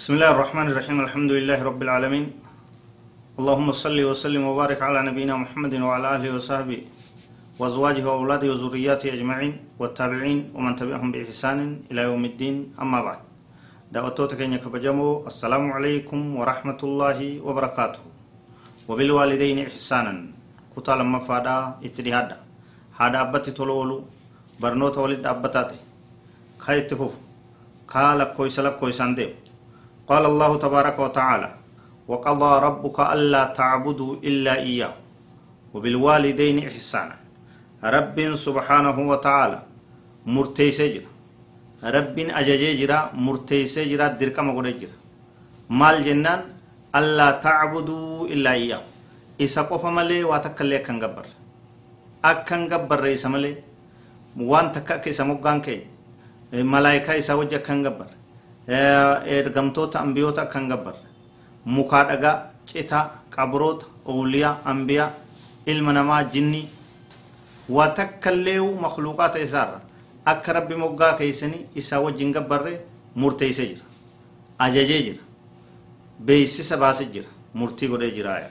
بسم الله الرحمن الرحيم الحمد لله رب العالمين اللهم صل وسلم وبارك على نبينا محمد وعلى اله وصحبه وازواجه واولاده وذرياته اجمعين والتابعين ومن تبعهم باحسان إلى يوم الدين اما بعد دعوتك كينيا كبجمو السلام عليكم ورحمه الله وبركاته وبالوالدين احسانا كتا لما فادا اتدهادا هذا ابتي تولولو برنوتا ولد ابتاتي خايت فوف كالك كويس لك كويس ديو قال الله تبارك وتعالى وقضى ربك ألا تعبدوا إلا إياه وبالوالدين إحسانا. رب سبحانه وتعالى مرتي سجر رب أججي جرا مرتي سجرا دركم جرا. مال جنان ألا تعبدوا إلا إياه. إسا قف ملي واتكالي كان قبر. أكن قبر رئيس ملي. وان تكأك إسا مقان كي. ملايكا إسا وجه قبر. Ergamtoota ambiyoota kan gabbarre mukaa dhagaa citaa qabroota awliyaa ambiyaa ilma namaa jinnii waa takkalleewu makluuqaata isaarra akka rabbi moggaa keeysanii isaa wajjin gabbarre murteeyse jira ajajee jira beeysisa baase jira murtii godhee jiraaya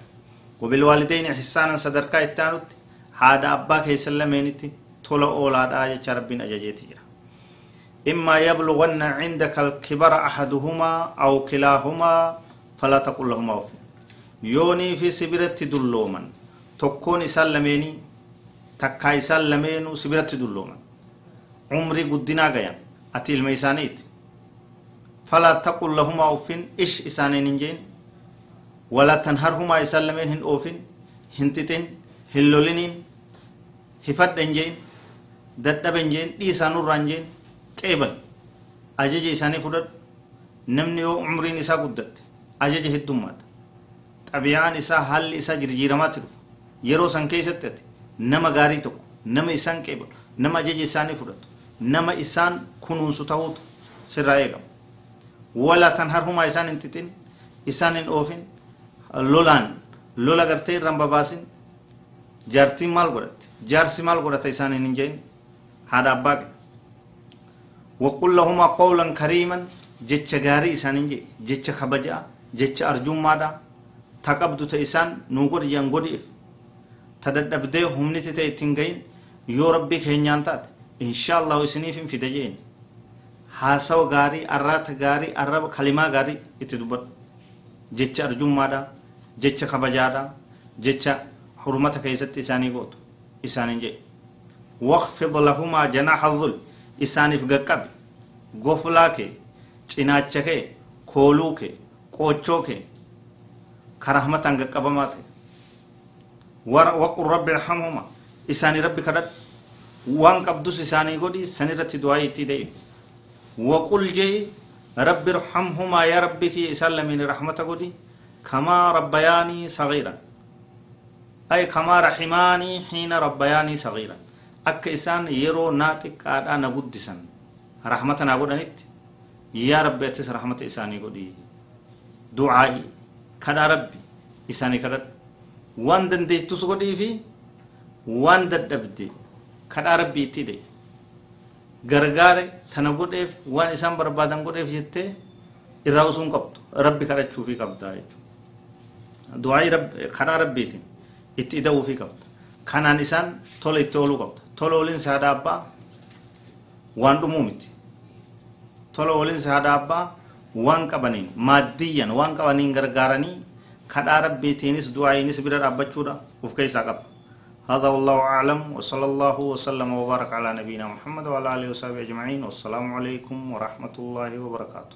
wabilwaalideyni ihsaanan sadarkaa itti aanutti haadha abbaa keeysan lameenitti tola oolaadhaa jecha rabbiin ajajeeti jira إما يبلغن عندك الكبر أحدهما أو كلاهما فلا تقل لهما أف يوني في سبرة دلوما تكون سلميني تكا يسلمينو سبرة دلوما عمري قدنا قيام أتي الميسانيت فلا تقل لهما أف إش إسانين جين ولا تنهرهما يسلمين هن أوفين هنتتين هلولين هفت جين ددبن جين إيسانو رانجين qeebal ajaja isaanii fudhadhu namni yoo umriin isaa guddatte ajaja heddummaata xabiyaan isaa haalli isaa jirjiiramaatti dhufa yeroo san keessatti ati nama gaarii tokko nama isaan qeebalu nama ajaja isaanii fudhatu nama isaan kunuunsu ta'uutu sirraa eegama wala tan harhumaa isaan hin xixin isaan hin oofin lolaan lola gartee irraan babaasin jaartiin maal godhatte jaarsi maal godhata isaan hin hin haadha abbaa وقل لهما قولا كريما جتش غاري إسانين جي جتش خبجا جتش أرجوم مادا. تقبض تيسان نوغر ينغر إف تددبدي همني تتين غين يو ربي كهنيان تات. إن شاء الله إسنيف في دجين. هاسو غاري أرات غاري أرب كلمة غاري إتدبر. جتش أرجوم مادا جتش خبجادا جتش حرمة كيست إساني قوت إسانين جي واخفض لهما جناح الظل isaaniif gaqqabe goflaa kee cinaacha kee kooluu kee qoochoo kee karahmatan gaqqabamaa ta'e waqul rabbi irhamhuma isaanii rabbi kadhadhu waan qabdus isaanii godhi san irratti du'aa itti deebi waqul jee rabbi irhamhumaa yaa rabbi kiyya isaan lamiin rahmata godhi kamaa rabbayaanii sagiiran ay kamaa rahimaanii hiina rabbayaanii sagiiran akka isaan yeroo naa xiqqaadhaa na guddisan rahmata naa godhanitti yaa rabbi attis rahmata isaanii godhi du'aa'i kadhaa rabbi isaanii kadhadhu waan dandeettus godhii fi waan dadhabde kadhaa rabbi itti de gargaare tana godheef waan isaan barbaadan godheef jettee irraa usuun qabdu rabbi kadhachuufii qabdaa jechuudha du'aa'i kadhaa rabbiitiin itti ida'uufii qabda kanaan isaan tola itti ooluu qabda tola waliin haadha abbaa waan dhumuu miti tola waliin haadha abbaa waan qabaniin maaddiyyan waan qabaniin gargaaranii kadhaa rabbiitiinis du'aayinis bira dhaabbachuudha uf keessaa qaba هذا والله أعلم وصلى الله وسلم وبارك على نبينا محمد وعلى آله وصحبه أجمعين والسلام عليكم ورحمة الله وبركاته